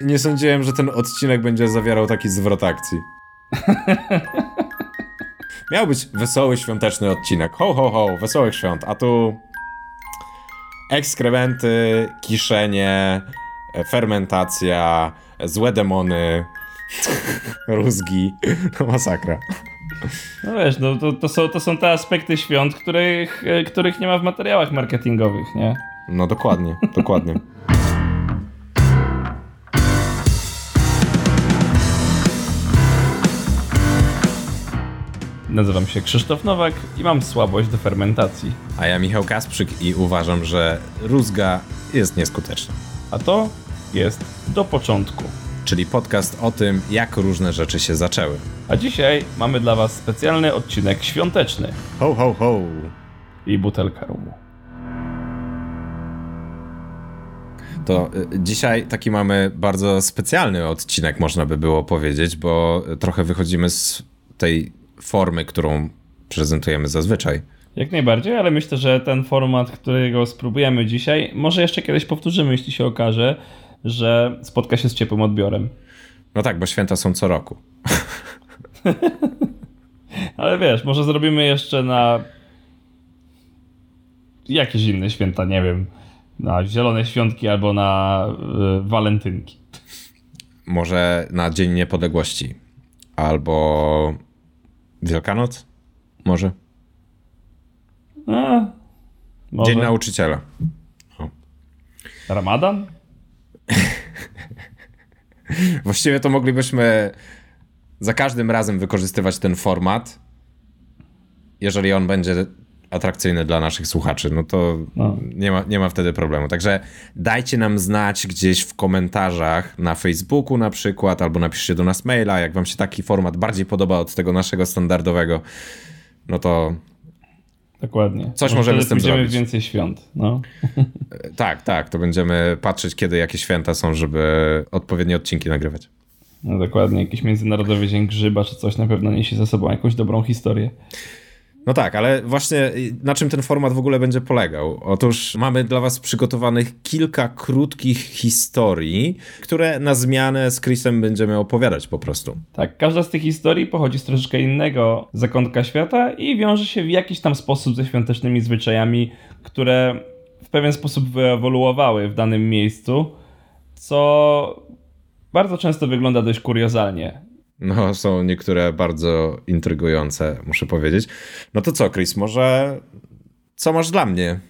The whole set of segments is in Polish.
Nie sądziłem, że ten odcinek będzie zawierał taki zwrot akcji. Miał być wesoły, świąteczny odcinek. Ho, ho, ho, wesołych świąt. A tu ekskrementy, kiszenie, fermentacja, złe demony, rózgi. No masakra. No wiesz, no, to, to, są, to są te aspekty świąt, których, e, których nie ma w materiałach marketingowych, nie? No dokładnie, dokładnie. Nazywam się Krzysztof Nowak i mam słabość do fermentacji. A ja Michał Kasprzyk i uważam, że rózga jest nieskuteczna. A to jest do początku. Czyli podcast o tym, jak różne rzeczy się zaczęły. A dzisiaj mamy dla Was specjalny odcinek świąteczny Ho, ho, ho. i butelka rumu. To y, dzisiaj taki mamy bardzo specjalny odcinek, można by było powiedzieć, bo trochę wychodzimy z tej formy, którą prezentujemy zazwyczaj. Jak najbardziej, ale myślę, że ten format, którego spróbujemy dzisiaj, może jeszcze kiedyś powtórzymy, jeśli się okaże, że spotka się z ciepłym odbiorem. No tak, bo święta są co roku. Ale wiesz, może zrobimy jeszcze na jakieś inne święta, nie wiem, na Zielone Świątki albo na y, Walentynki. Może na Dzień Niepodległości albo Wielkanoc? Może? A, może. Dzień Nauczyciela. Ramadan? Właściwie to moglibyśmy za każdym razem wykorzystywać ten format, jeżeli on będzie atrakcyjny dla naszych słuchaczy, no to no. Nie, ma, nie ma wtedy problemu. Także dajcie nam znać gdzieś w komentarzach na Facebooku na przykład, albo napiszcie do nas maila, jak wam się taki format bardziej podoba od tego naszego standardowego, no to Dokładnie. Coś możemy z tym zrobić. więcej świąt. No. tak, tak. To będziemy patrzeć, kiedy jakie święta są, żeby odpowiednie odcinki nagrywać. No dokładnie. Jakiś Międzynarodowy Dzień Grzyba czy coś na pewno niesie ze sobą jakąś dobrą historię. No tak, ale właśnie na czym ten format w ogóle będzie polegał? Otóż mamy dla Was przygotowanych kilka krótkich historii, które na zmianę z Chrisem będziemy opowiadać po prostu. Tak, każda z tych historii pochodzi z troszeczkę innego zakątka świata i wiąże się w jakiś tam sposób ze świątecznymi zwyczajami, które w pewien sposób wyewoluowały w danym miejscu, co bardzo często wygląda dość kuriozalnie. No, są niektóre bardzo intrygujące, muszę powiedzieć. No to co, Chris, może co masz dla mnie?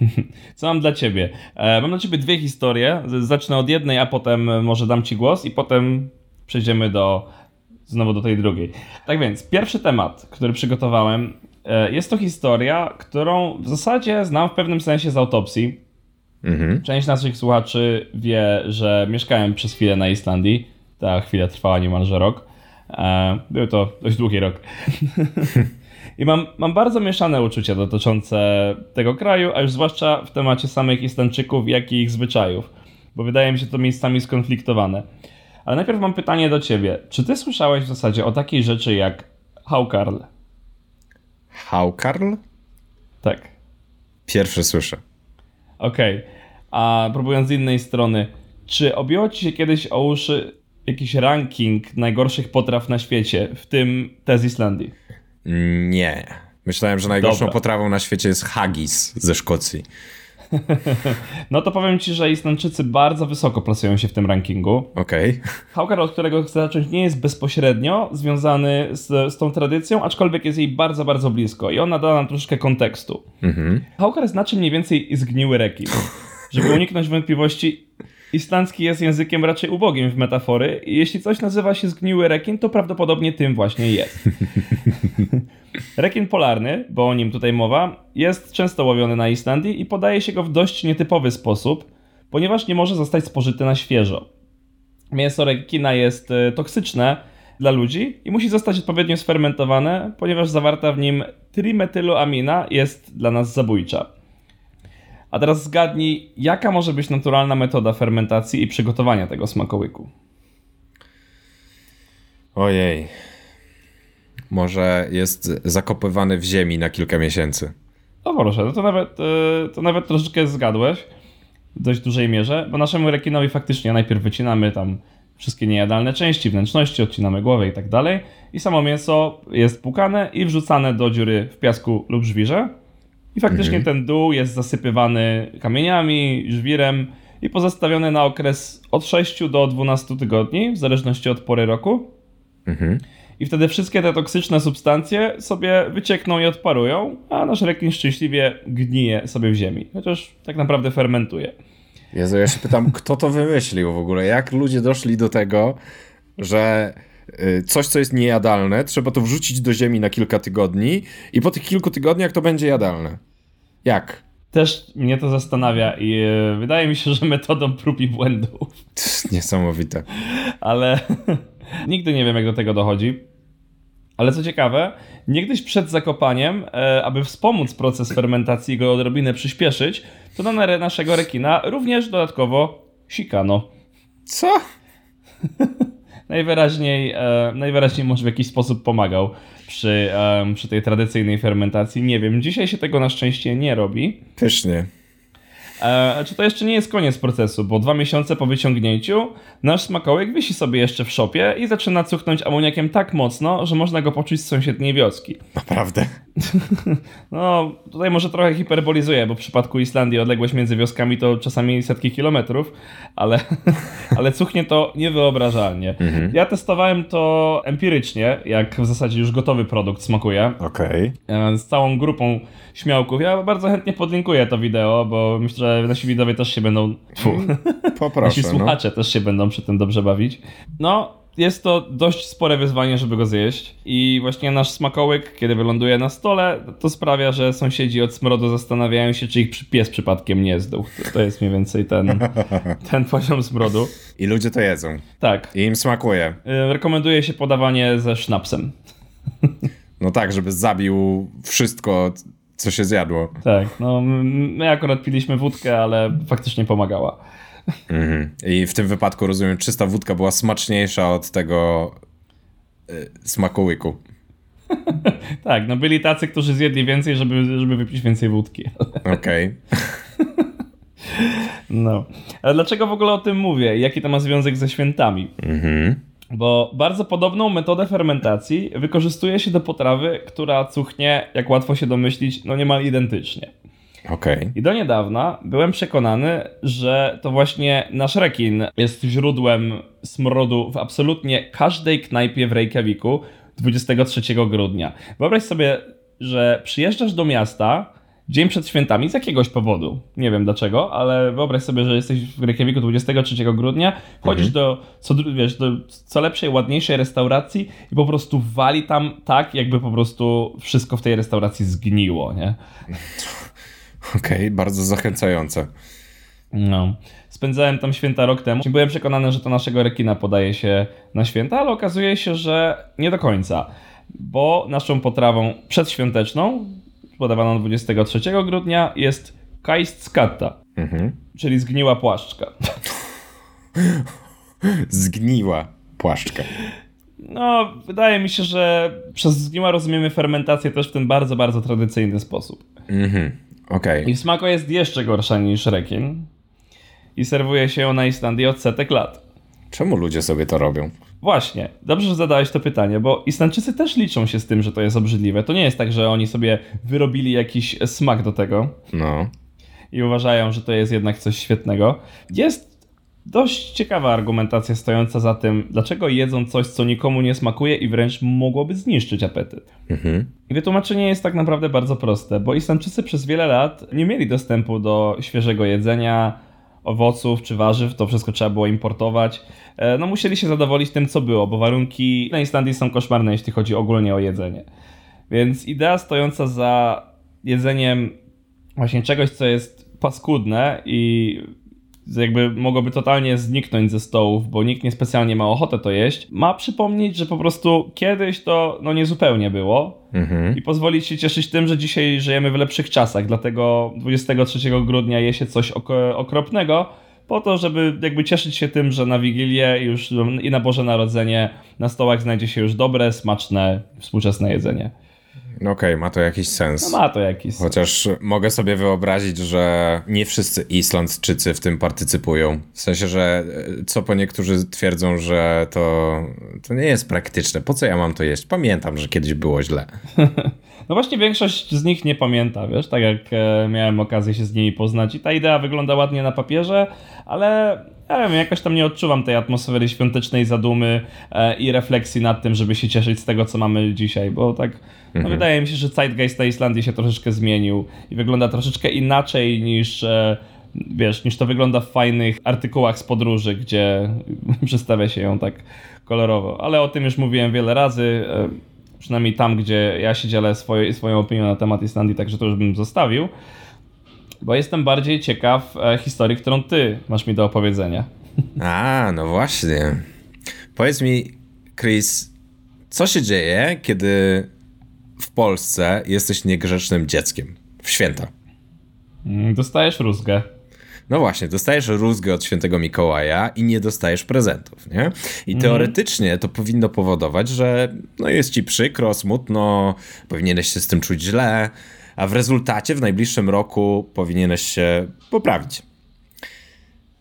Co mam dla ciebie? E, mam dla ciebie dwie historie. Zacznę od jednej, a potem może dam ci głos i potem przejdziemy do znowu do tej drugiej. Tak więc, pierwszy temat, który przygotowałem, e, jest to historia, którą w zasadzie znam w pewnym sensie z autopsji. Mhm. Część naszych słuchaczy wie, że mieszkałem przez chwilę na Islandii ta chwila trwała niemalże rok. E, był to dość długi rok. I mam, mam bardzo mieszane uczucia dotyczące tego kraju, a już zwłaszcza w temacie samych Islandczyków, jak i ich zwyczajów, bo wydaje mi się to miejscami skonfliktowane. Ale najpierw mam pytanie do ciebie. Czy ty słyszałeś w zasadzie o takiej rzeczy jak Haukarl? Haukarl? Tak. Pierwszy słyszę. Okej. Okay. A próbując z innej strony, czy objęło ci się kiedyś o uszy jakiś ranking najgorszych potraw na świecie, w tym te z Islandii? Nie. Myślałem, że najgorszą Dobra. potrawą na świecie jest haggis ze Szkocji. No to powiem ci, że Islandczycy bardzo wysoko plasują się w tym rankingu. Okej. Okay. Hałkar, od którego chcę zacząć, nie jest bezpośrednio związany z, z tą tradycją, aczkolwiek jest jej bardzo, bardzo blisko i ona da nam troszeczkę kontekstu. Mhm. Hałkar znaczy mniej więcej zgniły rekin. Żeby uniknąć wątpliwości, Islandzki jest językiem raczej ubogim w metafory i jeśli coś nazywa się zgniły rekin, to prawdopodobnie tym właśnie jest. rekin polarny, bo o nim tutaj mowa, jest często łowiony na Islandii i podaje się go w dość nietypowy sposób, ponieważ nie może zostać spożyty na świeżo. Mięso rekina jest e, toksyczne dla ludzi i musi zostać odpowiednio sfermentowane, ponieważ zawarta w nim trimetyloamina jest dla nas zabójcza. A teraz zgadnij, jaka może być naturalna metoda fermentacji i przygotowania tego smakołyku? Ojej. może jest zakopywany w ziemi na kilka miesięcy. No proszę, no to nawet, e, to nawet troszeczkę zgadłeś w dość dużej mierze, bo naszemu rekinowi faktycznie najpierw wycinamy tam wszystkie niejadalne części, wnętrzności, odcinamy głowę i tak dalej i samo mięso jest płukane i wrzucane do dziury w piasku lub żwirze i faktycznie mhm. ten dół jest zasypywany kamieniami, żwirem i pozostawiony na okres od 6 do 12 tygodni, w zależności od pory roku. Mhm. I wtedy wszystkie te toksyczne substancje sobie wyciekną i odparują, a nasz rekin szczęśliwie gnije sobie w ziemi, chociaż tak naprawdę fermentuje. Jezu, ja się pytam, kto to wymyślił w ogóle? Jak ludzie doszli do tego, że coś, co jest niejadalne, trzeba to wrzucić do ziemi na kilka tygodni i po tych kilku tygodniach to będzie jadalne. Jak? Też mnie to zastanawia i y, wydaje mi się, że metodą prób i błędów. Niesamowite. Ale nigdy nie wiem, jak do tego dochodzi. Ale co ciekawe, niegdyś przed zakopaniem, e, aby wspomóc proces fermentacji i go odrobinę przyspieszyć, to na naszego rekina również dodatkowo sikano. Co? najwyraźniej, e, najwyraźniej może w jakiś sposób pomagał przy, e, przy tej tradycyjnej fermentacji. Nie wiem, dzisiaj się tego na szczęście nie robi. Pysznie. E, czy to jeszcze nie jest koniec procesu, bo dwa miesiące po wyciągnięciu nasz smakołek wisi sobie jeszcze w szopie i zaczyna cuchnąć amoniakiem tak mocno, że można go poczuć z sąsiedniej wioski. Naprawdę? no, tutaj może trochę hiperbolizuję, bo w przypadku Islandii odległość między wioskami to czasami setki kilometrów, ale, ale cuchnie to niewyobrażalnie. Mhm. Ja testowałem to empirycznie, jak w zasadzie już gotowy produkt smakuje. Okej. Okay. Z całą grupą śmiałków. Ja bardzo chętnie podlinkuję to wideo, bo myślę, że nasi widzowie też się będą. Tfu, Poproszę, nasi no. słuchacze no. też się będą przy tym dobrze bawić. No, jest to dość spore wyzwanie, żeby go zjeść. I właśnie nasz smakołyk, kiedy wyląduje na stole, to sprawia, że sąsiedzi od smrodu zastanawiają się, czy ich pies przypadkiem nie zdął. To jest mniej więcej ten, ten poziom smrodu. I ludzie to jedzą. Tak. I im smakuje. Y, rekomenduje się podawanie ze sznapsem. No tak, żeby zabił wszystko, co się zjadło. Tak, no my akurat piliśmy wódkę, ale faktycznie pomagała. Mhm. I w tym wypadku rozumiem, czysta wódka była smaczniejsza od tego y, smakołyku. tak, no byli tacy, którzy zjedli więcej, żeby, żeby wypić więcej wódki. Okej. No. Ale dlaczego w ogóle o tym mówię? Jaki to ma związek ze świętami? Mhm. Bo bardzo podobną metodę fermentacji wykorzystuje się do potrawy, która cuchnie, jak łatwo się domyślić, no niemal identycznie. Okay. I do niedawna byłem przekonany, że to właśnie nasz rekin jest źródłem smrodu w absolutnie każdej knajpie w Reykjaviku 23 grudnia. Wyobraź sobie, że przyjeżdżasz do miasta dzień przed świętami z jakiegoś powodu. Nie wiem dlaczego, ale wyobraź sobie, że jesteś w Reykjaviku 23 grudnia, chodzisz mhm. do, co, wiesz, do co lepszej, ładniejszej restauracji i po prostu wali tam tak, jakby po prostu wszystko w tej restauracji zgniło, nie? Okej, okay, bardzo zachęcające. No. Spędzałem tam święta rok temu. Byłem przekonany, że to naszego rekina podaje się na święta, ale okazuje się, że nie do końca. Bo naszą potrawą przedświąteczną, podawaną 23 grudnia, jest kajstskatta, mhm. czyli zgniła płaszczka. zgniła płaszczka. No, wydaje mi się, że przez zgniła rozumiemy fermentację też w ten bardzo, bardzo tradycyjny sposób. Mhm. Okay. I w smaku jest jeszcze gorsza niż rekin. I serwuje się ją na Islandii od setek lat. Czemu ludzie sobie to robią? Właśnie, dobrze, że zadałeś to pytanie, bo Islandczycy też liczą się z tym, że to jest obrzydliwe. To nie jest tak, że oni sobie wyrobili jakiś smak do tego. No. I uważają, że to jest jednak coś świetnego. Jest dość ciekawa argumentacja stojąca za tym, dlaczego jedzą coś, co nikomu nie smakuje i wręcz mogłoby zniszczyć apetyt. Mhm. I wytłumaczenie jest tak naprawdę bardzo proste, bo Islamczycy przez wiele lat nie mieli dostępu do świeżego jedzenia, owoców czy warzyw, to wszystko trzeba było importować. E, no musieli się zadowolić tym, co było, bo warunki na Islandii są koszmarne, jeśli chodzi ogólnie o jedzenie. Więc idea stojąca za jedzeniem właśnie czegoś, co jest paskudne i jakby mogłoby totalnie zniknąć ze stołów, bo nikt niespecjalnie ma ochotę to jeść, ma przypomnieć, że po prostu kiedyś to no niezupełnie było mhm. i pozwolić się cieszyć tym, że dzisiaj żyjemy w lepszych czasach, dlatego 23 grudnia je się coś ok okropnego, po to, żeby jakby cieszyć się tym, że na Wigilię już i na Boże Narodzenie na stołach znajdzie się już dobre, smaczne, współczesne jedzenie. No okej, okay, ma to jakiś sens. No ma to jakiś Chociaż mogę sobie wyobrazić, że nie wszyscy Islandczycy w tym partycypują. W sensie, że e, co po niektórzy twierdzą, że to, to nie jest praktyczne. Po co ja mam to jeść? Pamiętam, że kiedyś było źle. No właśnie większość z nich nie pamięta, wiesz, tak jak e, miałem okazję się z nimi poznać i ta idea wygląda ładnie na papierze, ale ja wiem, jakoś tam nie odczuwam tej atmosfery świątecznej zadumy e, i refleksji nad tym, żeby się cieszyć z tego, co mamy dzisiaj, bo tak no mhm. wydaje mi się, że zeitgeist na Islandii się troszeczkę zmienił i wygląda troszeczkę inaczej niż e, wiesz, niż to wygląda w fajnych artykułach z podróży, gdzie przedstawia się ją tak kolorowo. Ale o tym już mówiłem wiele razy przynajmniej tam, gdzie ja się dzielę swoje, swoją opinią na temat Islandii, także to już bym zostawił, bo jestem bardziej ciekaw e, historii, którą ty masz mi do opowiedzenia. A, no właśnie. Powiedz mi, Chris, co się dzieje, kiedy w Polsce jesteś niegrzecznym dzieckiem w święta? Mm, dostajesz rózgę. No właśnie, dostajesz rózgę od świętego Mikołaja i nie dostajesz prezentów, nie? I mhm. teoretycznie to powinno powodować, że no jest ci przykro, smutno, powinieneś się z tym czuć źle, a w rezultacie w najbliższym roku powinieneś się poprawić.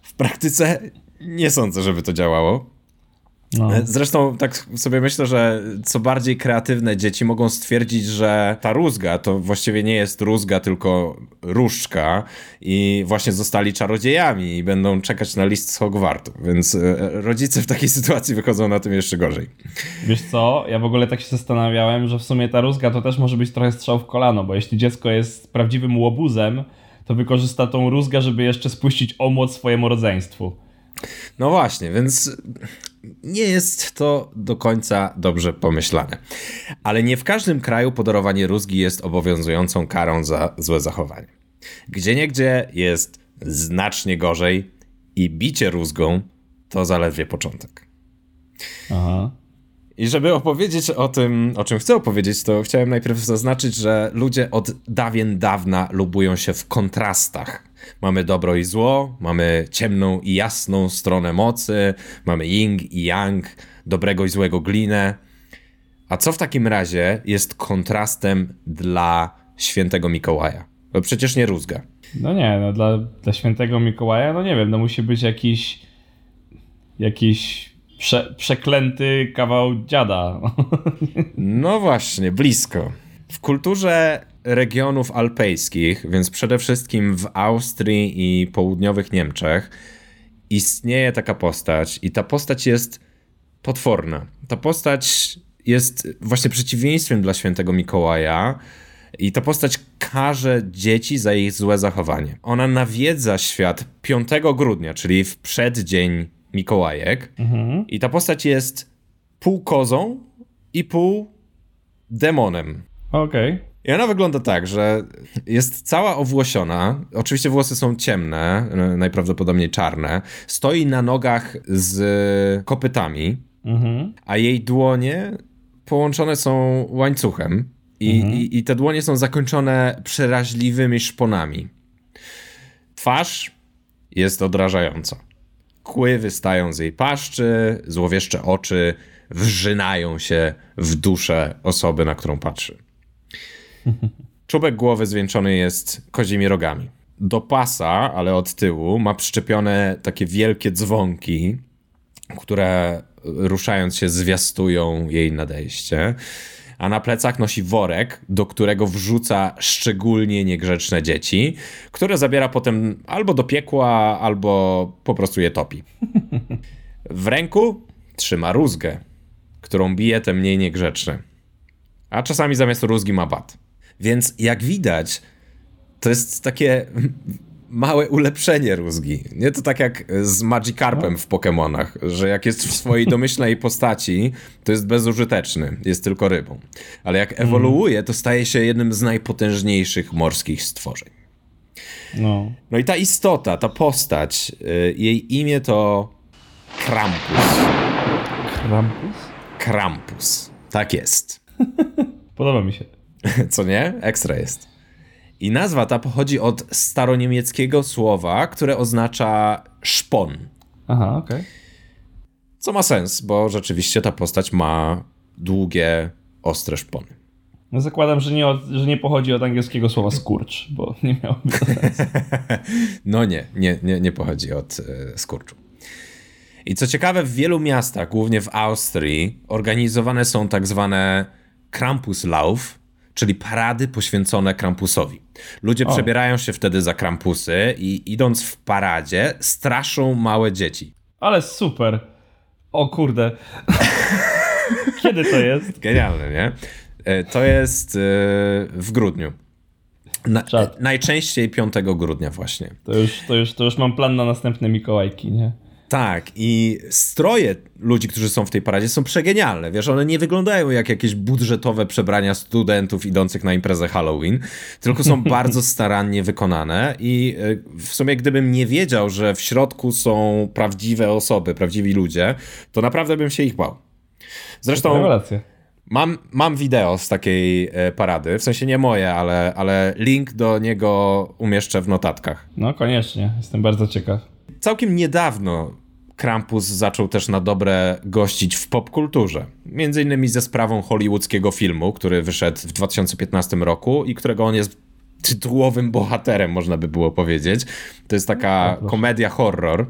W praktyce nie sądzę, żeby to działało. No. Zresztą tak sobie myślę, że co bardziej kreatywne dzieci mogą stwierdzić, że ta rózga to właściwie nie jest rózga, tylko różdżka i właśnie zostali czarodziejami i będą czekać na list z Hogwartu, więc e, rodzice w takiej sytuacji wychodzą na tym jeszcze gorzej. Wiesz co, ja w ogóle tak się zastanawiałem, że w sumie ta rózga to też może być trochę strzał w kolano, bo jeśli dziecko jest prawdziwym łobuzem, to wykorzysta tą rózgę, żeby jeszcze spuścić omłot swojemu rodzeństwu. No właśnie, więc nie jest to do końca dobrze pomyślane. Ale nie w każdym kraju podarowanie rózgi jest obowiązującą karą za złe zachowanie. Gdzie niegdzie jest znacznie gorzej i bicie rózgą to zaledwie początek. Aha. I żeby opowiedzieć o tym, o czym chcę opowiedzieć, to chciałem najpierw zaznaczyć, że ludzie od dawien dawna lubują się w kontrastach. Mamy dobro i zło, mamy ciemną i jasną stronę mocy, mamy ying i yang, dobrego i złego glinę. A co w takim razie jest kontrastem dla świętego Mikołaja? Bo przecież nie rózga. No nie, no dla, dla świętego Mikołaja, no nie wiem, no musi być jakiś jakiś prze, przeklęty kawał dziada. No właśnie, blisko. W kulturze regionów alpejskich, więc przede wszystkim w Austrii i południowych Niemczech, istnieje taka postać, i ta postać jest potworna. Ta postać jest właśnie przeciwieństwem dla świętego Mikołaja. I ta postać karze dzieci za ich złe zachowanie. Ona nawiedza świat 5 grudnia, czyli w przeddzień Mikołajek. Mhm. I ta postać jest pół kozą i pół demonem. Okej. Okay. I ona wygląda tak, że jest cała owłosiona. Oczywiście włosy są ciemne, najprawdopodobniej czarne. Stoi na nogach z kopytami, mhm. a jej dłonie połączone są łańcuchem. I, mhm. i, I te dłonie są zakończone przeraźliwymi szponami. Twarz jest odrażająca. Kły wystają z jej paszczy, złowieszcze oczy wrzynają się w duszę osoby, na którą patrzy. Czubek głowy zwieńczony jest kozimi rogami. Do pasa, ale od tyłu, ma przyczepione takie wielkie dzwonki, które ruszając się zwiastują jej nadejście. A na plecach nosi worek, do którego wrzuca szczególnie niegrzeczne dzieci, które zabiera potem albo do piekła, albo po prostu je topi. W ręku trzyma rózgę, którą bije te mniej niegrzeczne. A czasami zamiast rózgi ma bat. Więc jak widać, to jest takie małe ulepszenie rózgi. Nie to tak jak z Magikarpem w Pokémonach, że jak jest w swojej domyślnej postaci, to jest bezużyteczny, jest tylko rybą. Ale jak ewoluuje, to staje się jednym z najpotężniejszych morskich stworzeń. No. No i ta istota, ta postać, y, jej imię to Krampus. Krampus? Krampus. Tak jest. Podoba mi się. Co nie? Ekstra jest. I nazwa ta pochodzi od staroniemieckiego słowa, które oznacza szpon. Aha, okej. Okay. Co ma sens, bo rzeczywiście ta postać ma długie, ostre szpony. No zakładam, że nie, od, że nie pochodzi od angielskiego słowa skurcz, bo nie miałoby to sensu. no nie, nie, nie, nie pochodzi od e, skurczu. I co ciekawe, w wielu miastach, głównie w Austrii, organizowane są tak zwane Krampuslauf, czyli parady poświęcone Krampusowi. Ludzie o. przebierają się wtedy za Krampusy i idąc w paradzie, straszą małe dzieci. Ale super. O kurde. Kiedy to jest? Genialne, nie? E, to jest e, w grudniu. Na, najczęściej 5 grudnia właśnie. To już, to, już, to już mam plan na następne Mikołajki, nie? Tak, i stroje ludzi, którzy są w tej paradzie są przegenialne. Wiesz, one nie wyglądają jak jakieś budżetowe przebrania studentów idących na imprezę Halloween, tylko są bardzo starannie wykonane i e, w sumie gdybym nie wiedział, że w środku są prawdziwe osoby, prawdziwi ludzie, to naprawdę bym się ich bał. Zresztą mam, mam wideo z takiej e, parady, w sensie nie moje, ale, ale link do niego umieszczę w notatkach. No koniecznie, jestem bardzo ciekaw. Całkiem niedawno Krampus zaczął też na dobre gościć w popkulturze. Między innymi ze sprawą hollywoodzkiego filmu, który wyszedł w 2015 roku i którego on jest tytułowym bohaterem, można by było powiedzieć. To jest taka komedia horror.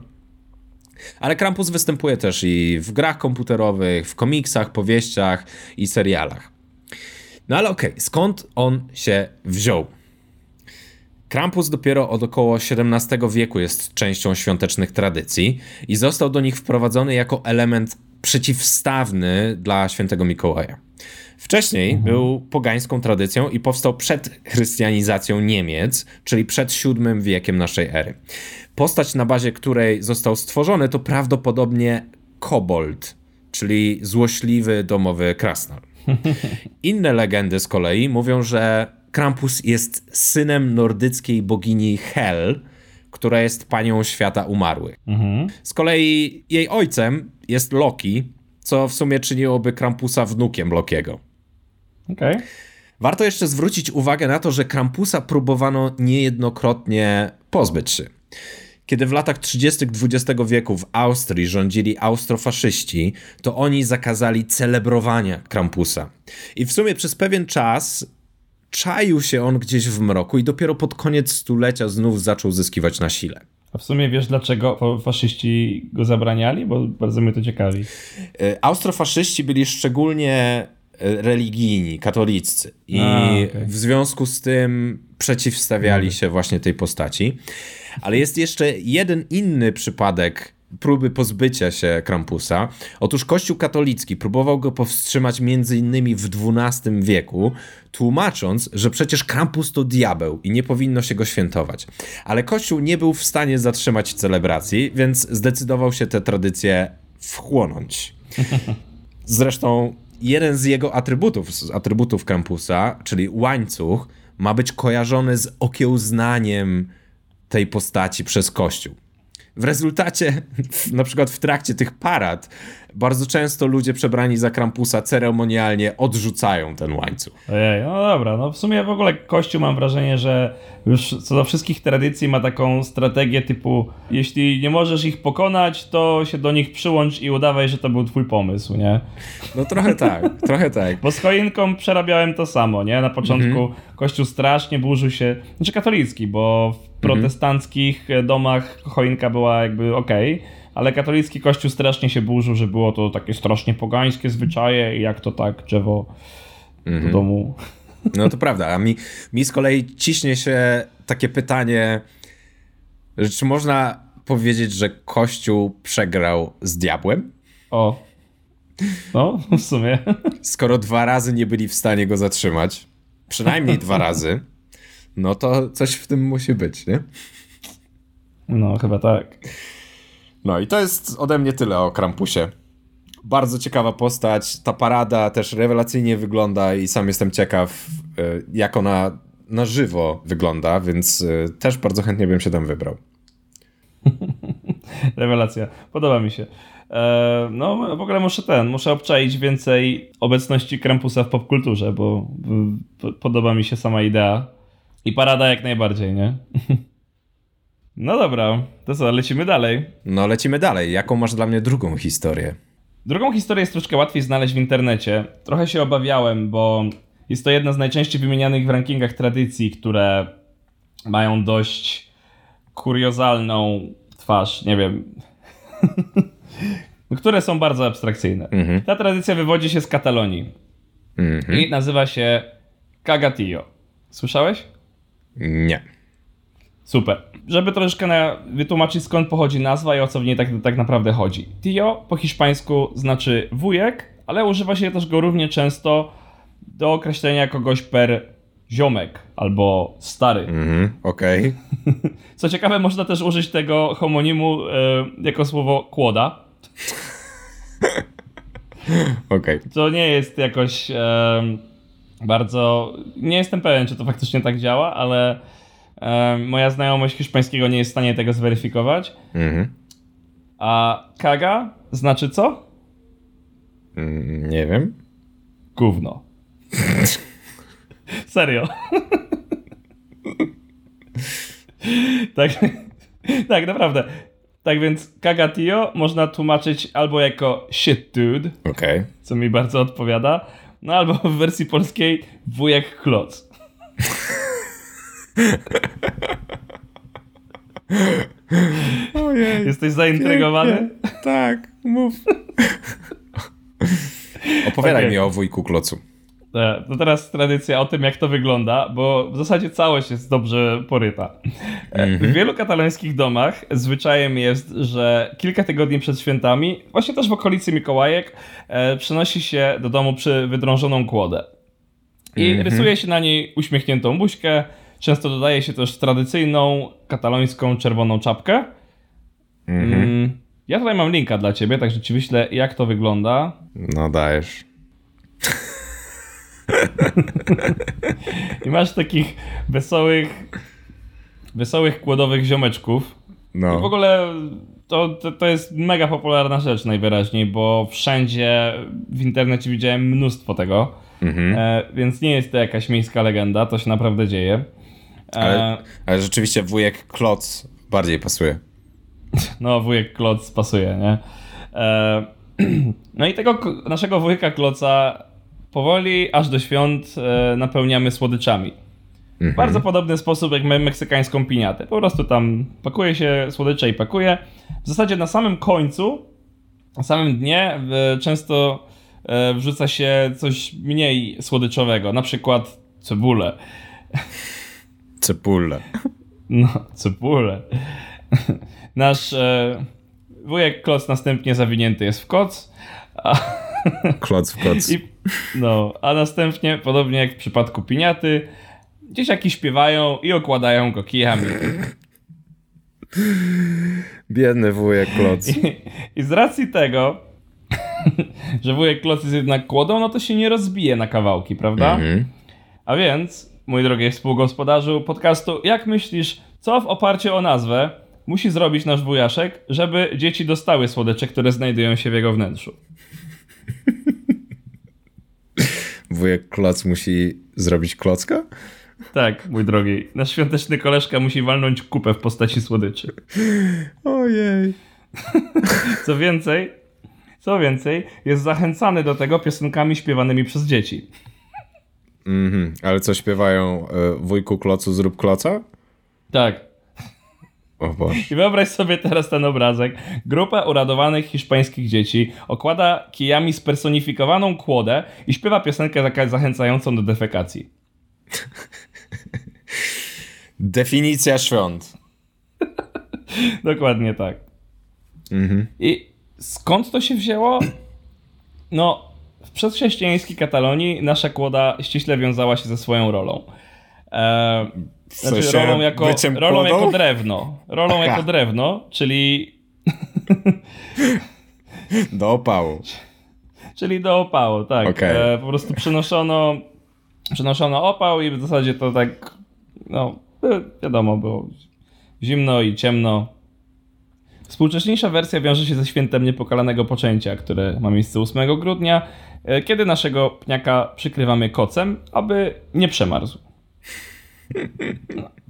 Ale Krampus występuje też i w grach komputerowych, w komiksach, powieściach i serialach. No ale okej, okay, skąd on się wziął? Krampus dopiero od około XVII wieku jest częścią świątecznych tradycji i został do nich wprowadzony jako element przeciwstawny dla świętego Mikołaja. Wcześniej mhm. był pogańską tradycją i powstał przed chrystianizacją Niemiec, czyli przed VII wiekiem naszej ery. Postać, na bazie której został stworzony, to prawdopodobnie kobold, czyli złośliwy domowy krasnal. Inne legendy z kolei mówią, że Krampus jest synem nordyckiej bogini Hel, która jest panią świata umarłych. Mhm. Z kolei jej ojcem jest Loki, co w sumie czyniłoby Krampusa wnukiem Lokiego. Okay. Warto jeszcze zwrócić uwagę na to, że Krampusa próbowano niejednokrotnie pozbyć się. Kiedy w latach 30. XX wieku w Austrii rządzili austrofaszyści, to oni zakazali celebrowania Krampusa. I w sumie przez pewien czas czaił się on gdzieś w mroku i dopiero pod koniec stulecia znów zaczął zyskiwać na sile. A w sumie wiesz, dlaczego faszyści go zabraniali? Bo bardzo mnie to ciekawi. E, austrofaszyści byli szczególnie e, religijni, katoliccy i A, okay. w związku z tym przeciwstawiali się właśnie tej postaci. Ale jest jeszcze jeden inny przypadek próby pozbycia się Krampusa. Otóż Kościół katolicki próbował go powstrzymać m.in. w XII wieku, tłumacząc, że przecież Krampus to diabeł i nie powinno się go świętować. Ale Kościół nie był w stanie zatrzymać celebracji, więc zdecydował się tę tradycję wchłonąć. Zresztą jeden z jego atrybutów, z atrybutów Krampusa, czyli łańcuch, ma być kojarzony z okiełznaniem tej postaci przez Kościół. W rezultacie, na przykład w trakcie tych parad, bardzo często ludzie przebrani za Krampusa ceremonialnie odrzucają ten łańcuch. Ojej, no dobra, no w sumie w ogóle Kościół mam wrażenie, że już co do wszystkich tradycji ma taką strategię typu jeśli nie możesz ich pokonać, to się do nich przyłącz i udawaj, że to był twój pomysł, nie? No trochę tak, trochę tak. Bo z choinką przerabiałem to samo, nie? Na początku mhm. Kościół strasznie burzył się, znaczy katolicki, bo w protestanckich domach choinka była jakby okej, okay, ale katolicki kościół strasznie się burzył, że było to takie strasznie pogańskie zwyczaje i jak to tak drzewo do mhm. domu. No to prawda, a mi, mi z kolei ciśnie się takie pytanie, czy można powiedzieć, że kościół przegrał z diabłem? O, no w sumie. Skoro dwa razy nie byli w stanie go zatrzymać, przynajmniej dwa razy, no to coś w tym musi być, nie? No, chyba tak. No i to jest ode mnie tyle o Krampusie. Bardzo ciekawa postać. Ta parada też rewelacyjnie wygląda i sam jestem ciekaw, e, jak ona na żywo wygląda, więc e, też bardzo chętnie bym się tam wybrał. Rewelacja. Podoba mi się. E, no, w ogóle muszę ten, muszę obczaić więcej obecności Krampusa w popkulturze, bo podoba mi się sama idea. I parada jak najbardziej, nie? No dobra, to co, lecimy dalej. No lecimy dalej. Jaką masz dla mnie drugą historię? Drugą historię jest troszkę łatwiej znaleźć w internecie. Trochę się obawiałem, bo jest to jedna z najczęściej wymienianych w rankingach tradycji, które mają dość kuriozalną twarz, nie wiem. które są bardzo abstrakcyjne. Mhm. Ta tradycja wywodzi się z Katalonii mhm. i nazywa się Cagatillo. Słyszałeś? Nie. Super. Żeby troszeczkę wytłumaczyć skąd pochodzi nazwa i o co w niej tak, tak naprawdę chodzi. Tio po hiszpańsku znaczy wujek, ale używa się też go równie często do określenia kogoś per ziomek albo stary. Mhm, okej. Okay. Co ciekawe, można też użyć tego homonimu e, jako słowo kłoda. Okej. Okay. To nie jest jakoś e, bardzo... Nie jestem pewien, czy to faktycznie tak działa, ale moja znajomość hiszpańskiego nie jest w stanie tego zweryfikować. Mhm. A kaga znaczy co? Mm, nie wiem. Gówno. Serio. tak, tak, naprawdę. Tak więc Kagatio można tłumaczyć albo jako shit dude, okay. co mi bardzo odpowiada, no albo w wersji polskiej wujek kloc. Ojej. Jesteś zaintrygowany? Pięknie. Tak, mów. Opowiadaj okay. mi o wujku klocu. E, to teraz tradycja o tym, jak to wygląda, bo w zasadzie całość jest dobrze poryta. Mm -hmm. W wielu katalońskich domach zwyczajem jest, że kilka tygodni przed świętami, właśnie też w okolicy Mikołajek, e, przynosi się do domu przy wydrążoną kłodę. I mm -hmm. rysuje się na niej uśmiechniętą buźkę. Często dodaje się też tradycyjną katalońską czerwoną czapkę. -hmm. mm, ja tutaj mam linka dla ciebie, także ci wyślę, jak to wygląda. No dajesz. I masz takich wesołych, wesołych kłodowych ziomeczków. No. I w ogóle to, to, to, jest mega popularna rzecz najwyraźniej, bo wszędzie w internecie widziałem mnóstwo tego. Mhm. E, więc nie jest to jakaś miejska legenda, to się naprawdę dzieje. E, ale, ale rzeczywiście wujek Kloc bardziej pasuje. No, wujek Kloc pasuje, nie? E, no i tego naszego wujka Kloca powoli aż do świąt e, napełniamy słodyczami. Mhm. Bardzo podobny sposób jak meksykańską piniatę. Po prostu tam pakuje się słodycze i pakuje. W zasadzie na samym końcu, na samym dnie często wrzuca się coś mniej słodyczowego, na przykład cebulę. Cebulę. No, cebulę. Nasz e, wujek Kloc następnie zawinięty jest w koc. A... Kloc w koc. I no, a następnie, podobnie jak w przypadku piniaty, dzieciaki śpiewają i okładają go kijami. Biedny wujek Kloc. I, I, z racji tego, że wujek Kloc jest jednak kłodą, no to się nie rozbije na kawałki, prawda? Mhm. A więc, mój drogi współgospodarzu podcastu, jak myślisz, co w oparciu o nazwę musi zrobić nasz wujaszek, żeby dzieci dostały słodycze, które znajdują się w jego wnętrzu? wujek Kloc musi zrobić klocka? Tak, mój drogi. Nasz świąteczny koleżka musi walnąć kupę w postaci słodyczy. Ojej. Co więcej, co więcej, jest zachęcany do tego piosenkami śpiewanymi przez dzieci. Mhm, ale co śpiewają? Y, wujku klocu zrób kloca? Tak. I wyobraź sobie teraz ten obrazek. Grupa uradowanych hiszpańskich dzieci okłada kijami spersonifikowaną kłodę i śpiewa piosenkę zachęcającą do defekacji. Definicja świąt. Dokładnie tak. Mhm. I skąd to się wzięło? No, w przedchrześcijańskiej Katalonii nasza kłoda ściśle wiązała się ze swoją rolą. Eee, w znaczy sensie rolą jako, rolą jako drewno. Rolą Aha. jako drewno, czyli... Do opału. Czyli do opału, tak. Okay. E, po prostu przynoszono, przynoszono opał i w zasadzie to tak, no e, wiadomo, było zimno i ciemno. Współcześniejsza wersja wiąże się ze świętem niepokalanego poczęcia, które ma miejsce 8 grudnia, e, kiedy naszego pniaka przykrywamy kocem, aby nie przemarzł.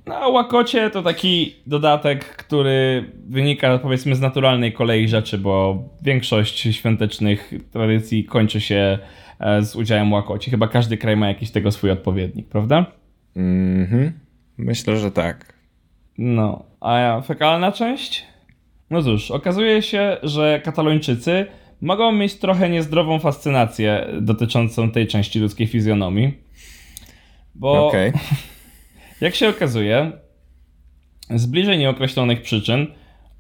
No, łakocie to taki dodatek, który wynika powiedzmy z naturalnej kolei rzeczy, bo większość świątecznych tradycji kończy się e, z udziałem łakoci. Chyba każdy kraj ma jakiś tego swój odpowiednik, prawda? Mhm. Myślę, że tak. No, a fekalna część? No cóż, okazuje się, że katalończycy mogą mieć trochę niezdrową fascynację dotyczącą tej części ludzkiej fizjonomii. Bo okay. jak się okazuje, z bliżej nieokreślonych przyczyn,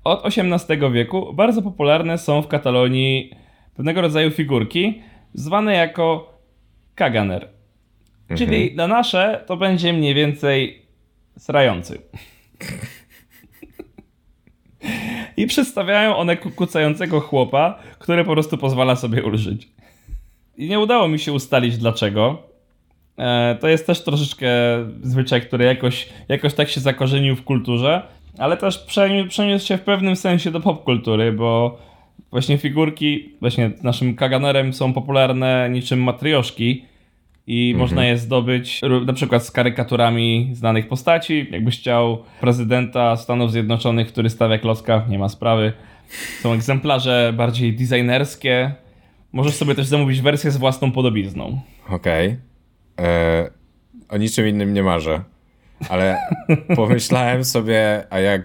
od XVIII wieku bardzo popularne są w Katalonii pewnego rodzaju figurki zwane jako kaganer. Mhm. Czyli na nasze to będzie mniej więcej srający. I przedstawiają one kucającego chłopa, który po prostu pozwala sobie ulżyć. I nie udało mi się ustalić dlaczego. E, to jest też troszeczkę zwyczaj, który jakoś, jakoś tak się zakorzenił w kulturze, ale też przeniósł się w pewnym sensie do popkultury, bo właśnie figurki, właśnie naszym kaganerem są popularne niczym matrioszki, i mhm. można je zdobyć na przykład z karykaturami znanych postaci. Jakbyś chciał prezydenta Stanów Zjednoczonych, który stawia klocka, nie ma sprawy. Są egzemplarze bardziej designerskie. Możesz sobie też zamówić wersję z własną podobizną. Okej. Okay. E, o niczym innym nie marzę. Ale pomyślałem sobie, a jak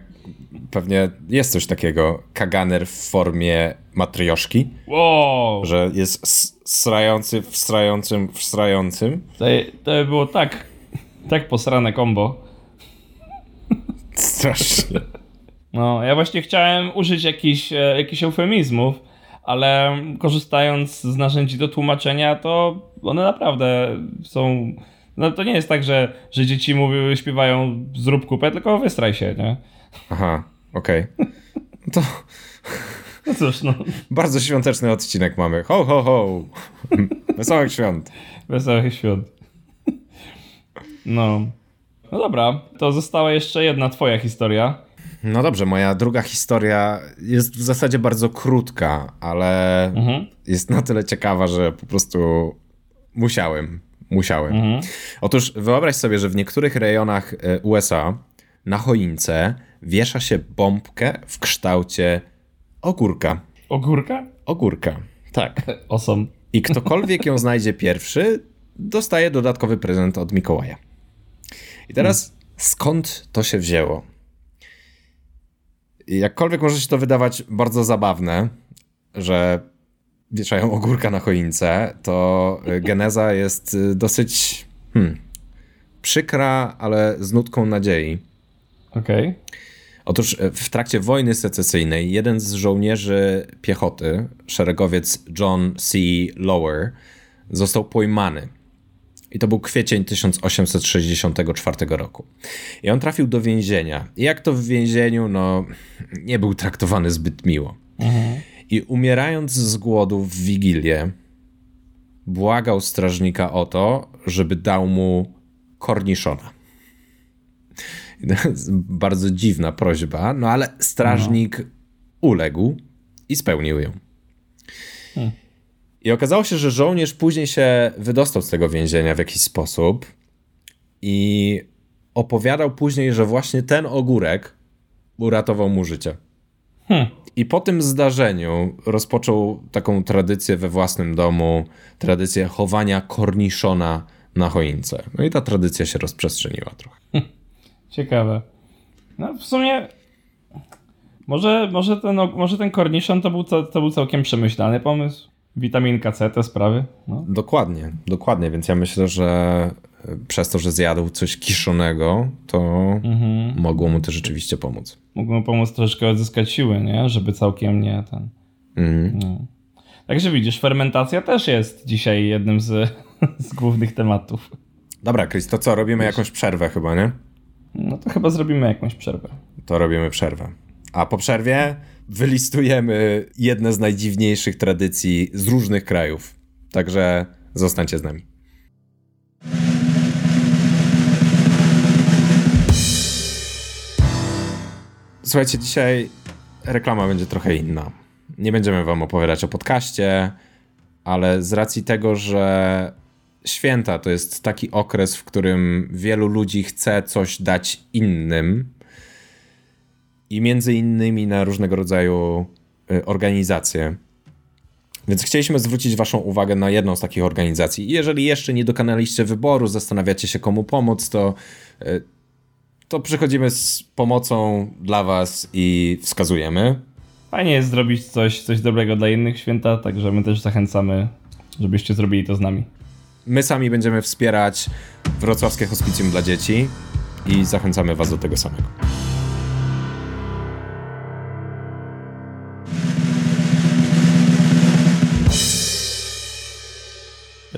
pewnie jest coś takiego, kaganer w formie matrioszki. Wow. Że jest srający, wstrającym, wstrającym. To, to by było tak, tak posrane kombo. Strasznie. No, ja właśnie chciałem użyć jakichś, e, jakichś eufemizmów, ale korzystając z narzędzi do tłumaczenia, to one naprawdę są... No to nie jest tak, że, że dzieci mówiły, śpiewają zrób kupę, tylko wystraj się, nie? Aha, okej. Okay. To... No cóż, no. Bardzo świąteczny odcinek mamy. Ho, ho, ho. Wesołych świąt. Wesołych świąt. No. No dobra, to została jeszcze jedna twoja historia. No dobrze, moja druga historia jest w zasadzie bardzo krótka, ale mhm. jest na tyle ciekawa, że po prostu musiałem. Musiałem. Mhm. Otóż wyobraź sobie, że w niektórych rejonach e, USA na choince wiesza się bombkę w kształcie ogórka. Ogórka? Ogórka, tak. Osom. I ktokolwiek ją znajdzie pierwszy, dostaje dodatkowy prezent od Mikołaja. I teraz hmm. skąd to się wzięło? Jakkolwiek może się to wydawać bardzo zabawne, że wieszają ogórka na choince, to geneza jest dosyć hmm, przykra, ale z nutką nadziei. Okej. Okay. Otóż e, w trakcie wojny secesyjnej jeden z żołnierzy piechoty, szeregowiec John C. Lower, został pojmany. I to był kwiecień 1864 roku. I on trafił do więzienia. I jak to w więzieniu, no, nie był traktowany zbyt miło. Mhm. I umierając z głodu w Wigilię, błagał strażnika o to, żeby dał mu korniszona. Bardzo dziwna prośba, no ale strażnik no. uległ i spełnił ją. Hmm. I okazało się, że żołnierz później się wydostał z tego więzienia w jakiś sposób i opowiadał później, że właśnie ten ogórek uratował mu życie. Hmm. I po tym zdarzeniu rozpoczął taką tradycję we własnym domu, tradycję chowania korniszona na choince. No i ta tradycja się rozprzestrzeniła trochę. Hmm. Ciekawe. No w sumie może, może, ten, może ten korniszon to był, to, był całkiem przemyślany pomysł. Witaminka C, te sprawy. No. Dokładnie, dokładnie, więc ja myślę, że e, przez to, że zjadł coś kiszonego, to mhm. mogło mu to rzeczywiście pomóc. Mogło mu pomóc troszeczkę odzyskać siły, nie? Żeby całkiem nie ten... Mhm. No. Także widzisz, fermentacja też jest dzisiaj jednym z, z głównych tematów. Dobra, Chris, to co, robimy Wiesz. jakąś przerwę chyba, nie? No to chyba zrobimy jakąś przerwę. To robimy przerwę. A po przerwie wylistujemy jedne z najdziwniejszych tradycji z różnych krajów. Także zostańcie z nami. Słuchajcie, dzisiaj reklama będzie trochę inna. Nie będziemy wam opowiadać o podcaście, ale z racji tego, że święta to jest taki okres, w którym wielu ludzi chce coś dać innym i między innymi na różnego rodzaju y, organizacje. Więc chcieliśmy zwrócić Waszą uwagę na jedną z takich organizacji. Jeżeli jeszcze nie dokonaliście wyboru, zastanawiacie się komu pomóc, to, y, to przychodzimy z pomocą dla Was i wskazujemy. Fajnie jest zrobić coś, coś dobrego dla innych święta, także my też zachęcamy, żebyście zrobili to z nami. My sami będziemy wspierać Wrocławskie Hospicjum dla Dzieci i zachęcamy Was do tego samego.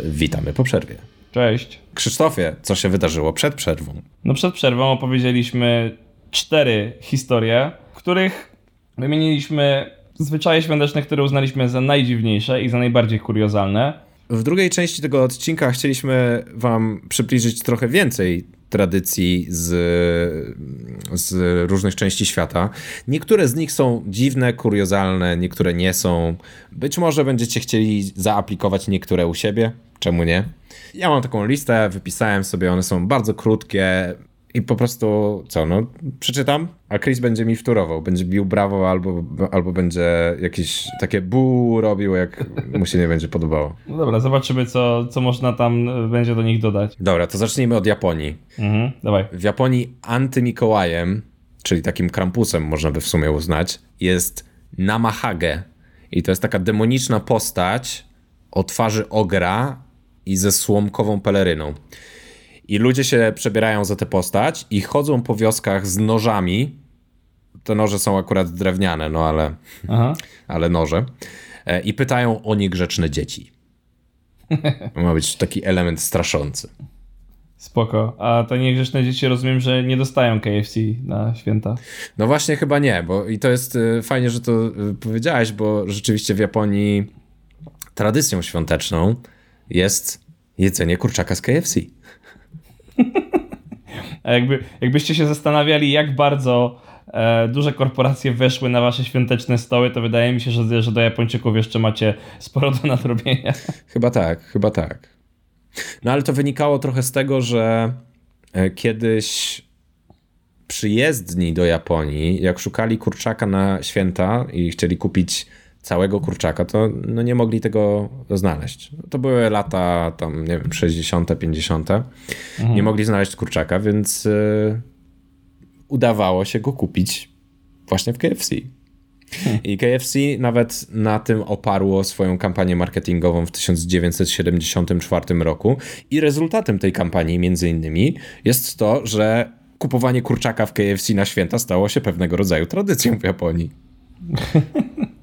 Witamy po przerwie. Cześć. Krzysztofie, co się wydarzyło przed przerwą? No przed przerwą opowiedzieliśmy cztery historie, w których wymieniliśmy zwyczaje świąteczne, które uznaliśmy za najdziwniejsze i za najbardziej kuriozalne. W drugiej części tego odcinka chcieliśmy Wam przybliżyć trochę więcej tradycji z, z różnych części świata. Niektóre z nich są dziwne, kuriozalne, niektóre nie są. Być może będziecie chcieli zaaplikować niektóre u siebie. Czemu nie? Ja mam taką listę, wypisałem sobie, one są bardzo krótkie, i po prostu, co, no, przeczytam, a Chris będzie mi wtórował, będzie bił brawo albo, albo będzie jakieś takie bu robił, jak mu się nie będzie podobało. No dobra, zobaczymy, co, co można tam e, będzie do nich dodać. Dobra, to zacznijmy od Japonii. Mhm, dawaj. W Japonii antymikołajem, czyli takim krampusem można by w sumie uznać, jest Namahage. I to jest taka demoniczna postać o twarzy ogra i ze słomkową peleryną. I ludzie się przebierają za tę postać i chodzą po wioskach z nożami. Te noże są akurat drewniane, no ale, Aha. ale noże. E, I pytają o niegrzeczne dzieci. Ma być taki element straszący. Spoko. A te niegrzeczne dzieci rozumiem, że nie dostają KFC na święta. No właśnie chyba nie, bo i to jest e, fajnie, że to e, powiedziałeś, bo rzeczywiście w Japonii tradycją świąteczną jest jedzenie kurczaka z KFC. A jakby, jakbyście się zastanawiali, jak bardzo e, duże korporacje weszły na wasze świąteczne stoły, to wydaje mi się, że, że do Japończyków jeszcze macie sporo do nadrobienia. Chyba tak, chyba tak. No ale to wynikało trochę z tego, że e, kiedyś przyjezdni do Japonii, jak szukali kurczaka na święta i chcieli kupić całego kurczaka, to no nie mogli tego znaleźć. To były lata tam, nie wiem, 60., 50. Mhm. Nie mogli znaleźć kurczaka, więc y, udawało się go kupić właśnie w KFC. Hmm. I KFC nawet na tym oparło swoją kampanię marketingową w 1974 roku. I rezultatem tej kampanii, między innymi, jest to, że kupowanie kurczaka w KFC na święta stało się pewnego rodzaju tradycją w Japonii.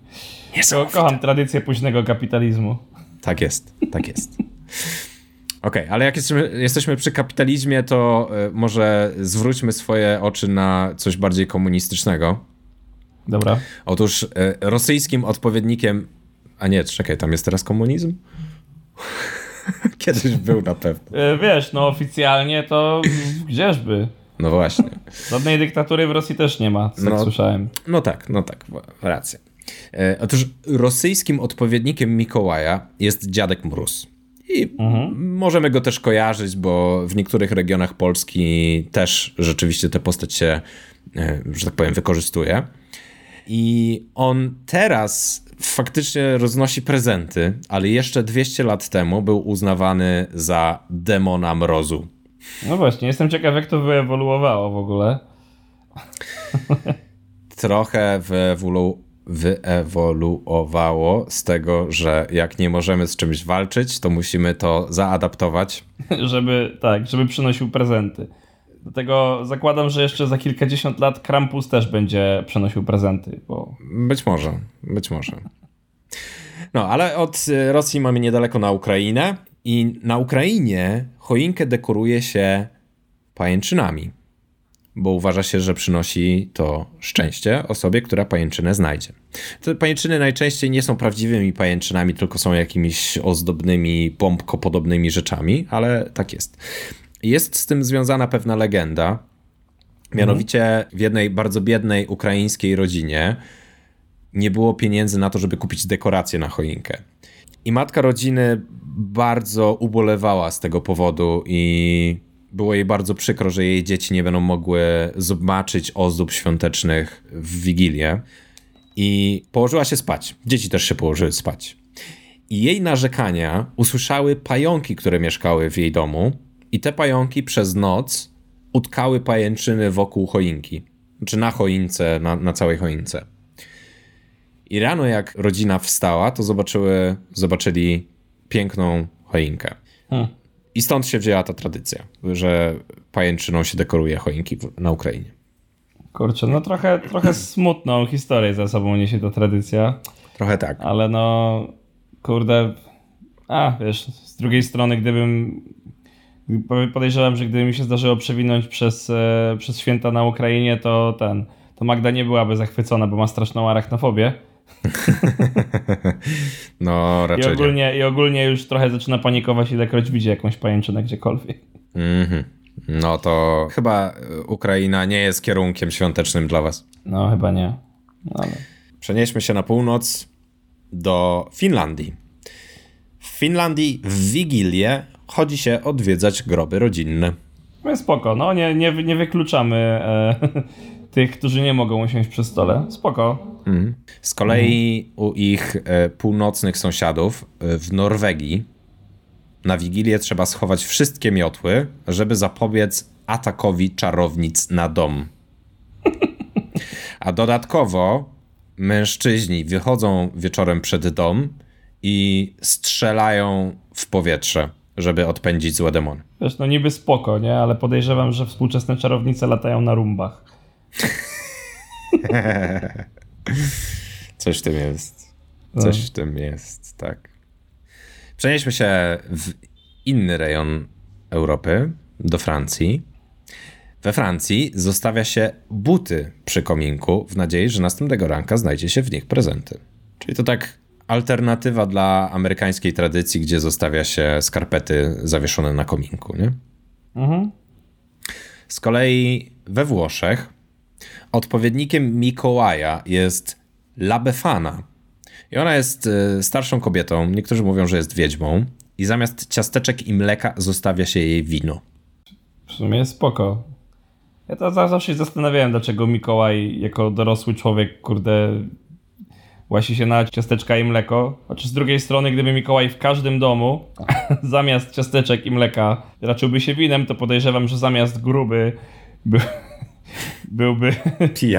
Niesamowite. Kocham tradycję późnego kapitalizmu. Tak jest, tak jest. Okej, okay, ale jak jesteśmy, jesteśmy, przy kapitalizmie, to y, może zwróćmy swoje oczy na coś bardziej komunistycznego. Dobra. Otóż y, rosyjskim odpowiednikiem. A nie, czekaj, tam jest teraz komunizm? Kiedyś był na pewno. Y, wiesz, no oficjalnie to gdzieżby. No właśnie. Żadnej dyktatury w Rosji też nie ma, co no, słyszałem. No tak, no tak, racja. E, otóż rosyjskim odpowiednikiem Mikołaja jest Dziadek Mróz. I mhm. możemy go też kojarzyć, bo w niektórych regionach Polski też rzeczywiście tę postać się, e, że tak powiem, wykorzystuje. I on teraz faktycznie roznosi prezenty, ale jeszcze 200 lat temu był uznawany za demona mrozu. No właśnie, jestem ciekaw, jak to wyewoluowało w ogóle. Trochę wyewolu wyewoluowało z tego, że jak nie możemy z czymś walczyć, to musimy to zaadaptować. żeby, tak, żeby przynosił prezenty. Dlatego zakładam, że jeszcze za kilkadziesiąt lat Krampus też będzie przynosił prezenty. Bo... Być może, być może. No, ale od Rosji mamy niedaleko na Ukrainę i na Ukrainie choinkę dekoruje się pajęczynami bo uważa się, że przynosi to szczęście osobie, która pajęczynę znajdzie. Te pajęczyny najczęściej nie są prawdziwymi pajęczynami, tylko są jakimiś ozdobnymi, pompkopodobnymi rzeczami, ale tak jest. Jest z tym związana pewna legenda. Mianowicie w jednej bardzo biednej ukraińskiej rodzinie nie było pieniędzy na to, żeby kupić dekoracje na choinkę. I matka rodziny bardzo ubolewała z tego powodu i było jej bardzo przykro, że jej dzieci nie będą mogły zobaczyć ozdób świątecznych w Wigilię. I położyła się spać. Dzieci też się położyły spać. I jej narzekania usłyszały pająki, które mieszkały w jej domu, i te pająki przez noc utkały pajęczyny wokół choinki. Czy na choince, na, na całej choince. I rano, jak rodzina wstała, to zobaczyły, zobaczyli piękną choinkę. Hmm. I stąd się wzięła ta tradycja, że pajęczyną się dekoruje choinki na Ukrainie. Kurczę, no trochę, trochę smutną historię za sobą niesie ta tradycja. Trochę tak. Ale no, kurde, a wiesz, z drugiej strony, gdybym podejrzewam, że gdyby mi się zdarzyło przewinąć przez, e, przez święta na Ukrainie, to ten, to Magda nie byłaby zachwycona, bo ma straszną arachnofobię. no, raczej I ogólnie, nie. I ogólnie już trochę zaczyna panikować, ilekroć widzi jakąś pajęczynę gdziekolwiek. Mhm. No to chyba Ukraina nie jest kierunkiem świątecznym dla was. No, chyba nie. No, ale... Przenieśmy się na północ do Finlandii. W Finlandii w Wigilię chodzi się odwiedzać groby rodzinne. No spoko, no nie, nie, nie wykluczamy e, tych, którzy nie mogą usiąść przy stole. Spoko. Mhm. Z kolei u ich e, północnych sąsiadów e, w Norwegii na Wigilię trzeba schować wszystkie miotły, żeby zapobiec atakowi czarownic na dom. A dodatkowo mężczyźni wychodzą wieczorem przed dom i strzelają w powietrze, żeby odpędzić złe demony. Wiesz, no niby spoko, nie? Ale podejrzewam, że współczesne czarownice latają na rumbach. Coś w tym jest. Coś w tym jest, tak. Przenieśmy się w inny rejon Europy, do Francji. We Francji zostawia się buty przy kominku w nadziei, że następnego ranka znajdzie się w nich prezenty. Czyli to tak alternatywa dla amerykańskiej tradycji, gdzie zostawia się skarpety zawieszone na kominku, nie? Mhm. Z kolei we Włoszech odpowiednikiem Mikołaja jest La Befana. I ona jest y, starszą kobietą, niektórzy mówią, że jest wiedźmą, i zamiast ciasteczek i mleka zostawia się jej wino. W sumie spoko. Ja to zawsze się zastanawiałem, dlaczego Mikołaj jako dorosły człowiek, kurde, łasi się na ciasteczka i mleko. Chociaż z drugiej strony, gdyby Mikołaj w każdym domu zamiast ciasteczek i mleka raczyłby się winem, to podejrzewam, że zamiast gruby by, byłby,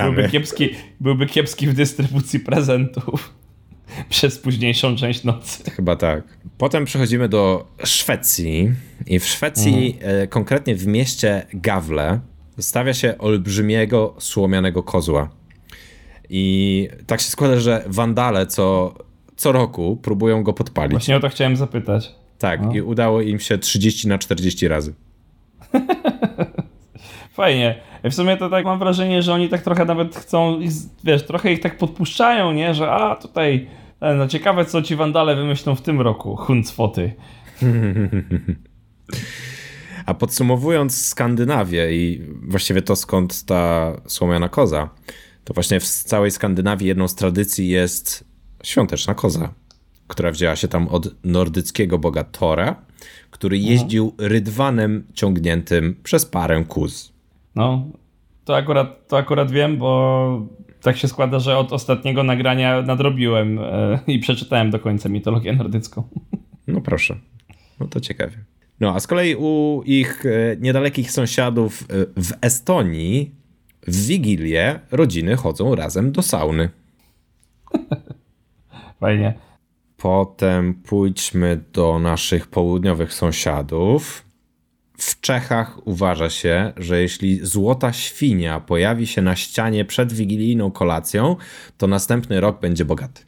byłby, kiepski, byłby kiepski w dystrybucji prezentów przez późniejszą część nocy. Chyba tak. Potem przechodzimy do Szwecji i w Szwecji, mhm. E, konkretnie w mieście Gawle, stawia się olbrzymiego słomianego kozła. I tak się składa, że wandale co, co roku próbują go podpalić. Właśnie o to chciałem zapytać. Tak, no. i udało im się 30 na 40 razy. Fajnie. W sumie to tak mam wrażenie, że oni tak trochę nawet chcą, wiesz, trochę ich tak podpuszczają, nie? Że a tutaj, e, no ciekawe co ci wandale wymyślą w tym roku. Huncwoty. a podsumowując Skandynawię i właściwie to skąd ta słomiana koza, to właśnie w całej Skandynawii jedną z tradycji jest świąteczna koza, która wzięła się tam od nordyckiego boga Tora, który mhm. jeździł rydwanem ciągniętym przez parę kóz. No, to akurat, to akurat wiem, bo tak się składa, że od ostatniego nagrania nadrobiłem e, i przeczytałem do końca mitologię nordycką. No proszę. No to ciekawie. No, a z kolei u ich e, niedalekich sąsiadów e, w Estonii w Wigilię rodziny chodzą razem do sauny. Fajnie. Potem pójdźmy do naszych południowych sąsiadów. W Czechach uważa się, że jeśli złota świnia pojawi się na ścianie przed wigilijną kolacją, to następny rok będzie bogaty.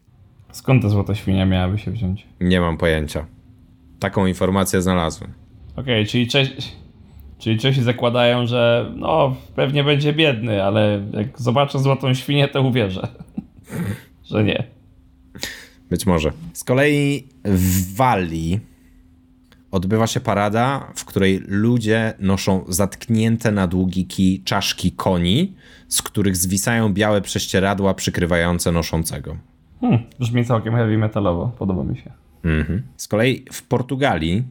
Skąd ta złota świnia miałaby się wziąć? Nie mam pojęcia. Taką informację znalazłem. Okej, okay, czyli, Czesi, czyli Czesi zakładają, że no pewnie będzie biedny, ale jak zobaczę złotą świnię, to uwierzę, że nie. Być może. Z kolei w Walii odbywa się parada, w której ludzie noszą zatknięte na długi kij czaszki koni, z których zwisają białe prześcieradła przykrywające noszącego. Hmm, brzmi całkiem heavy metalowo, podoba mi się. Mhm. Z kolei w Portugalii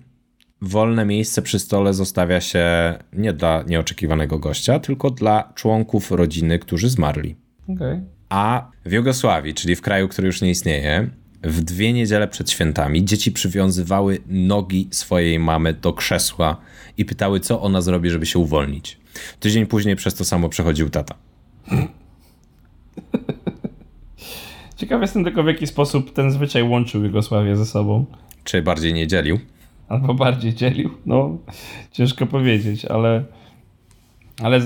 wolne miejsce przy stole zostawia się nie dla nieoczekiwanego gościa, tylko dla członków rodziny, którzy zmarli. Okay. A w Jugosławii, czyli w kraju, który już nie istnieje, w dwie niedziele przed świętami dzieci przywiązywały nogi swojej mamy do krzesła i pytały, co ona zrobi, żeby się uwolnić. Tydzień później przez to samo przechodził tata. Ciekaw jestem tylko, w jaki sposób ten zwyczaj łączył Jugosławię ze sobą. Czy bardziej nie dzielił? Albo bardziej dzielił. No, ciężko powiedzieć, ale, ale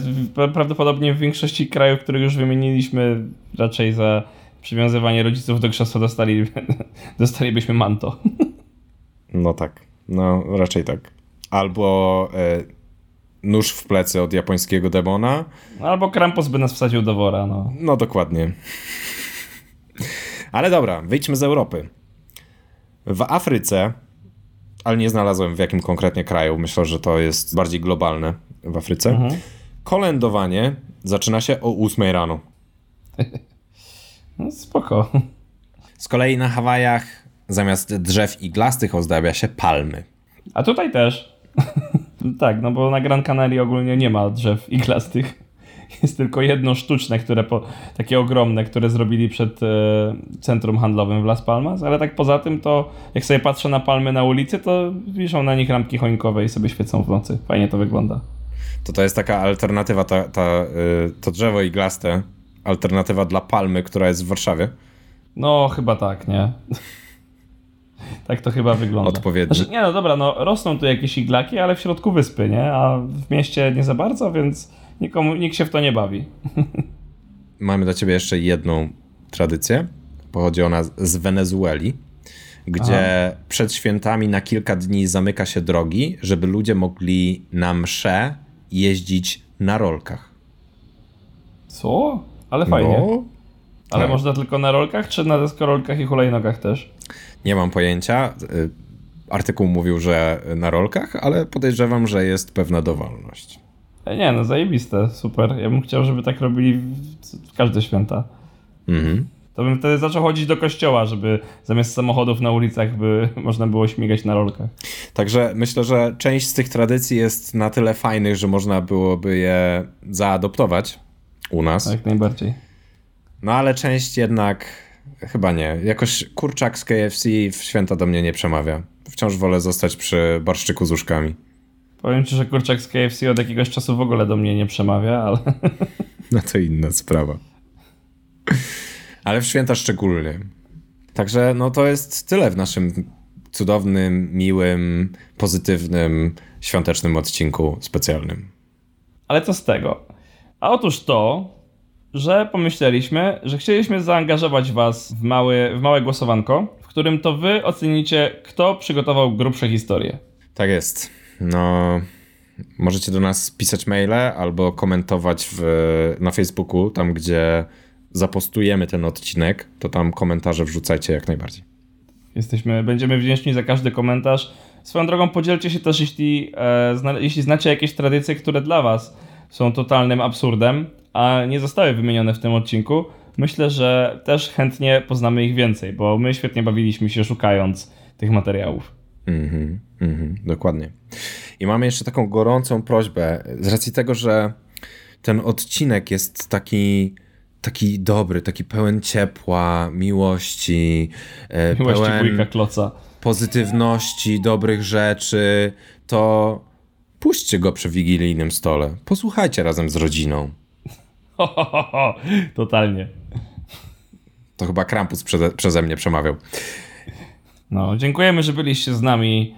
prawdopodobnie w większości krajów, które już wymieniliśmy, raczej za przywiązywanie rodziców do krzesła dostali, dostalibyśmy manto. No tak, no raczej tak. Albo e, nóż w plecy od japońskiego demona. Albo Krampus by nas wsadził do wora, no. No dokładnie. Ale dobra, wyjdźmy z Europy. W Afryce, ale nie znalazłem w jakim konkretnie kraju, myślę, że to jest bardziej globalne w Afryce. Mhm. Kolędowanie zaczyna się o 8 rano. No spoko. Z kolei na Hawajach zamiast drzew iglastych ozdabia się palmy. A tutaj też. tak, no bo na Gran Canaria ogólnie nie ma drzew iglastych. Jest tylko jedno sztuczne, które po, takie ogromne, które zrobili przed e, centrum handlowym w Las Palmas, ale tak poza tym to jak sobie patrzę na palmy na ulicy, to wiszą na nich lampki choinkowe i sobie świecą w nocy. Fajnie to wygląda. To to jest taka alternatywa, ta, ta, y, to drzewo iglaste, alternatywa dla palmy, która jest w Warszawie? No, chyba tak, nie? tak to chyba wygląda. Odpowiednio. Znaczy, nie, no dobra, no rosną tu jakieś iglaki, ale w środku wyspy, nie? A w mieście nie za bardzo, więc nikomu, nikt się w to nie bawi. Mamy dla ciebie jeszcze jedną tradycję. Pochodzi ona z Wenezueli, gdzie Aha. przed świętami na kilka dni zamyka się drogi, żeby ludzie mogli na msze jeździć na rolkach. Co? Ale fajnie. No, Ale tak. można tylko na rolkach, czy na deskorolkach i hulajnogach też? Nie mam pojęcia. Y, artykuł mówił, że na rolkach, ale podejrzewam, że jest pewna dowolność. E, nie, no zajebiste, super. Ja bym chciał, żeby tak robili w każde święta. Mhm. To bym wtedy zaczął chodzić do kościoła, żeby zamiast samochodów na ulicach by można było śmigać na rolkach. Także myślę, że część z tych tradycji jest na tyle fajnych, że można byłoby je zaadoptować u nas. Jak najbardziej. No ale część jednak chyba nie. Jakoś kurczak z KFC w święta do mnie nie przemawia. Wciąż wolę zostać przy barszczyku z uszkami. Powiem ci, że kurczak z KFC od jakiegoś czasu w ogóle do mnie nie przemawia, ale... No to inna sprawa. Ale w święta szczególnie. Także no to jest tyle w naszym cudownym, miłym, pozytywnym, świątecznym odcinku specjalnym. Ale co z tego? A otóż to, że pomyśleliśmy, że chcieliśmy zaangażować Was w, mały, w małe głosowanko, w którym to Wy ocenicie, kto przygotował grubsze historie. Tak jest. No, możecie do nas pisać maile albo komentować w, na Facebooku, tam gdzie zapostujemy ten odcinek, to tam komentarze wrzucajcie jak najbardziej. Jesteśmy, będziemy wdzięczni za każdy komentarz. Swoją drogą podzielcie się też, jeśli, e, zna, jeśli znacie jakieś tradycje, które dla Was są totalnym absurdem, a nie zostały wymienione w tym odcinku, myślę, że też chętnie poznamy ich więcej, bo my świetnie bawiliśmy się szukając tych materiałów. Mhm, mm dokładnie. I mamy jeszcze taką gorącą prośbę, z racji tego, że ten odcinek jest taki taki dobry, taki pełen ciepła, miłości, e, miłości pełen kloca. pozytywności, dobrych rzeczy, to puśćcie go przy wigilijnym stole. Posłuchajcie razem z rodziną. Ho, ho, ho, ho. Totalnie. To chyba Krampus przeze, przeze mnie przemawiał. No, dziękujemy, że byliście z nami.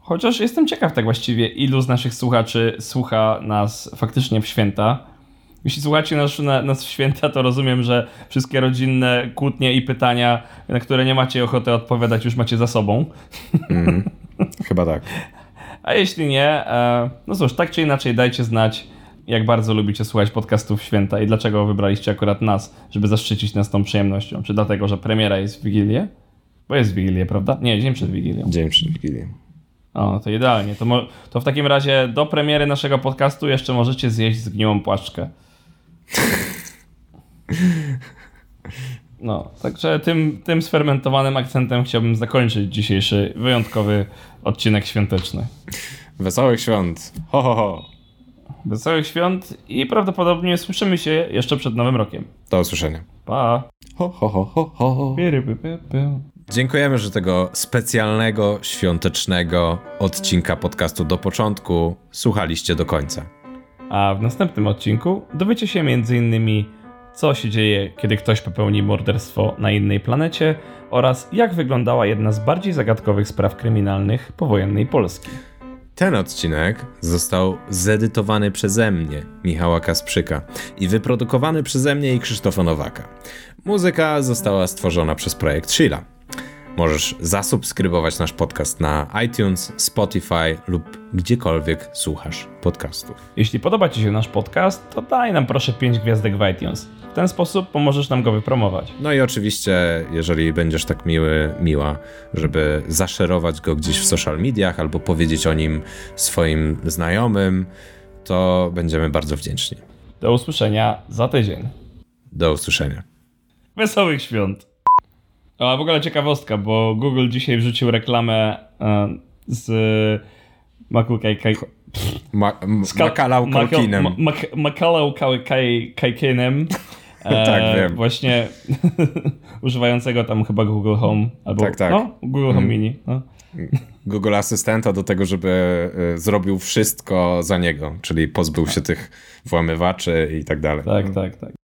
Chociaż jestem ciekaw tak właściwie, ilu z naszych słuchaczy słucha nas faktycznie w święta. Jeśli słuchacie nas, na, nas w święta, to rozumiem, że wszystkie rodzinne kłótnie i pytania, na które nie macie ochoty odpowiadać, już macie za sobą. Mm, chyba tak. A jeśli nie, e, no cóż, tak czy inaczej dajcie znać, jak bardzo lubicie słuchać podcastów święta i dlaczego wybraliście akurat nas, żeby zaszczycić nas tą przyjemnością. Czy dlatego, że premiera jest w Wigilię? Bo jest w Wigilię, prawda? Nie, dzień przed Wigilią. Dzień przed Wigilią. O, to idealnie. To, to w takim razie do premiery naszego podcastu jeszcze możecie zjeść zgniłą płaczkę. No, także tym, tym sfermentowanym akcentem chciałbym zakończyć dzisiejszy wyjątkowy odcinek świąteczny. Wesołych świąt. Ho, ho, ho. Wesołych świąt i prawdopodobnie słyszymy się jeszcze przed Nowym Rokiem. Do usłyszenia. Pa. Ho, ho, ho, ho, ho. Dziękujemy, że tego specjalnego, świątecznego odcinka podcastu do początku słuchaliście do końca. A w następnym odcinku dowiecie się m.in. co się dzieje, kiedy ktoś popełni morderstwo na innej planecie oraz jak wyglądała jedna z bardziej zagadkowych spraw kryminalnych powojennej Polski. Ten odcinek został zedytowany przeze mnie, Michała Kasprzyka, i wyprodukowany przeze mnie i Krzysztofa Nowaka. Muzyka została stworzona przez projekt Sheila. Możesz zasubskrybować nasz podcast na iTunes, Spotify lub gdziekolwiek słuchasz podcastów. Jeśli podoba Ci się nasz podcast, to daj nam proszę 5 gwiazdek w iTunes. W ten sposób pomożesz nam go wypromować. No i oczywiście, jeżeli będziesz tak miły, miła, żeby zaszerować go gdzieś w social mediach albo powiedzieć o nim swoim znajomym, to będziemy bardzo wdzięczni. Do usłyszenia za tydzień. Do usłyszenia. Wesołych świąt. A w ogóle ciekawostka, bo Google dzisiaj wrzucił reklamę e, z Macaulay Ma, Makalau Kalkinem. Makalau Kalkinem. tak, wiem. Właśnie używającego tam chyba Google Home. Albo, tak, tak. No, Google Home mm. Mini. No. Google Asystenta do tego, żeby e, zrobił wszystko za niego, czyli pozbył się tych włamywaczy i tak dalej. Tak, tak, tak.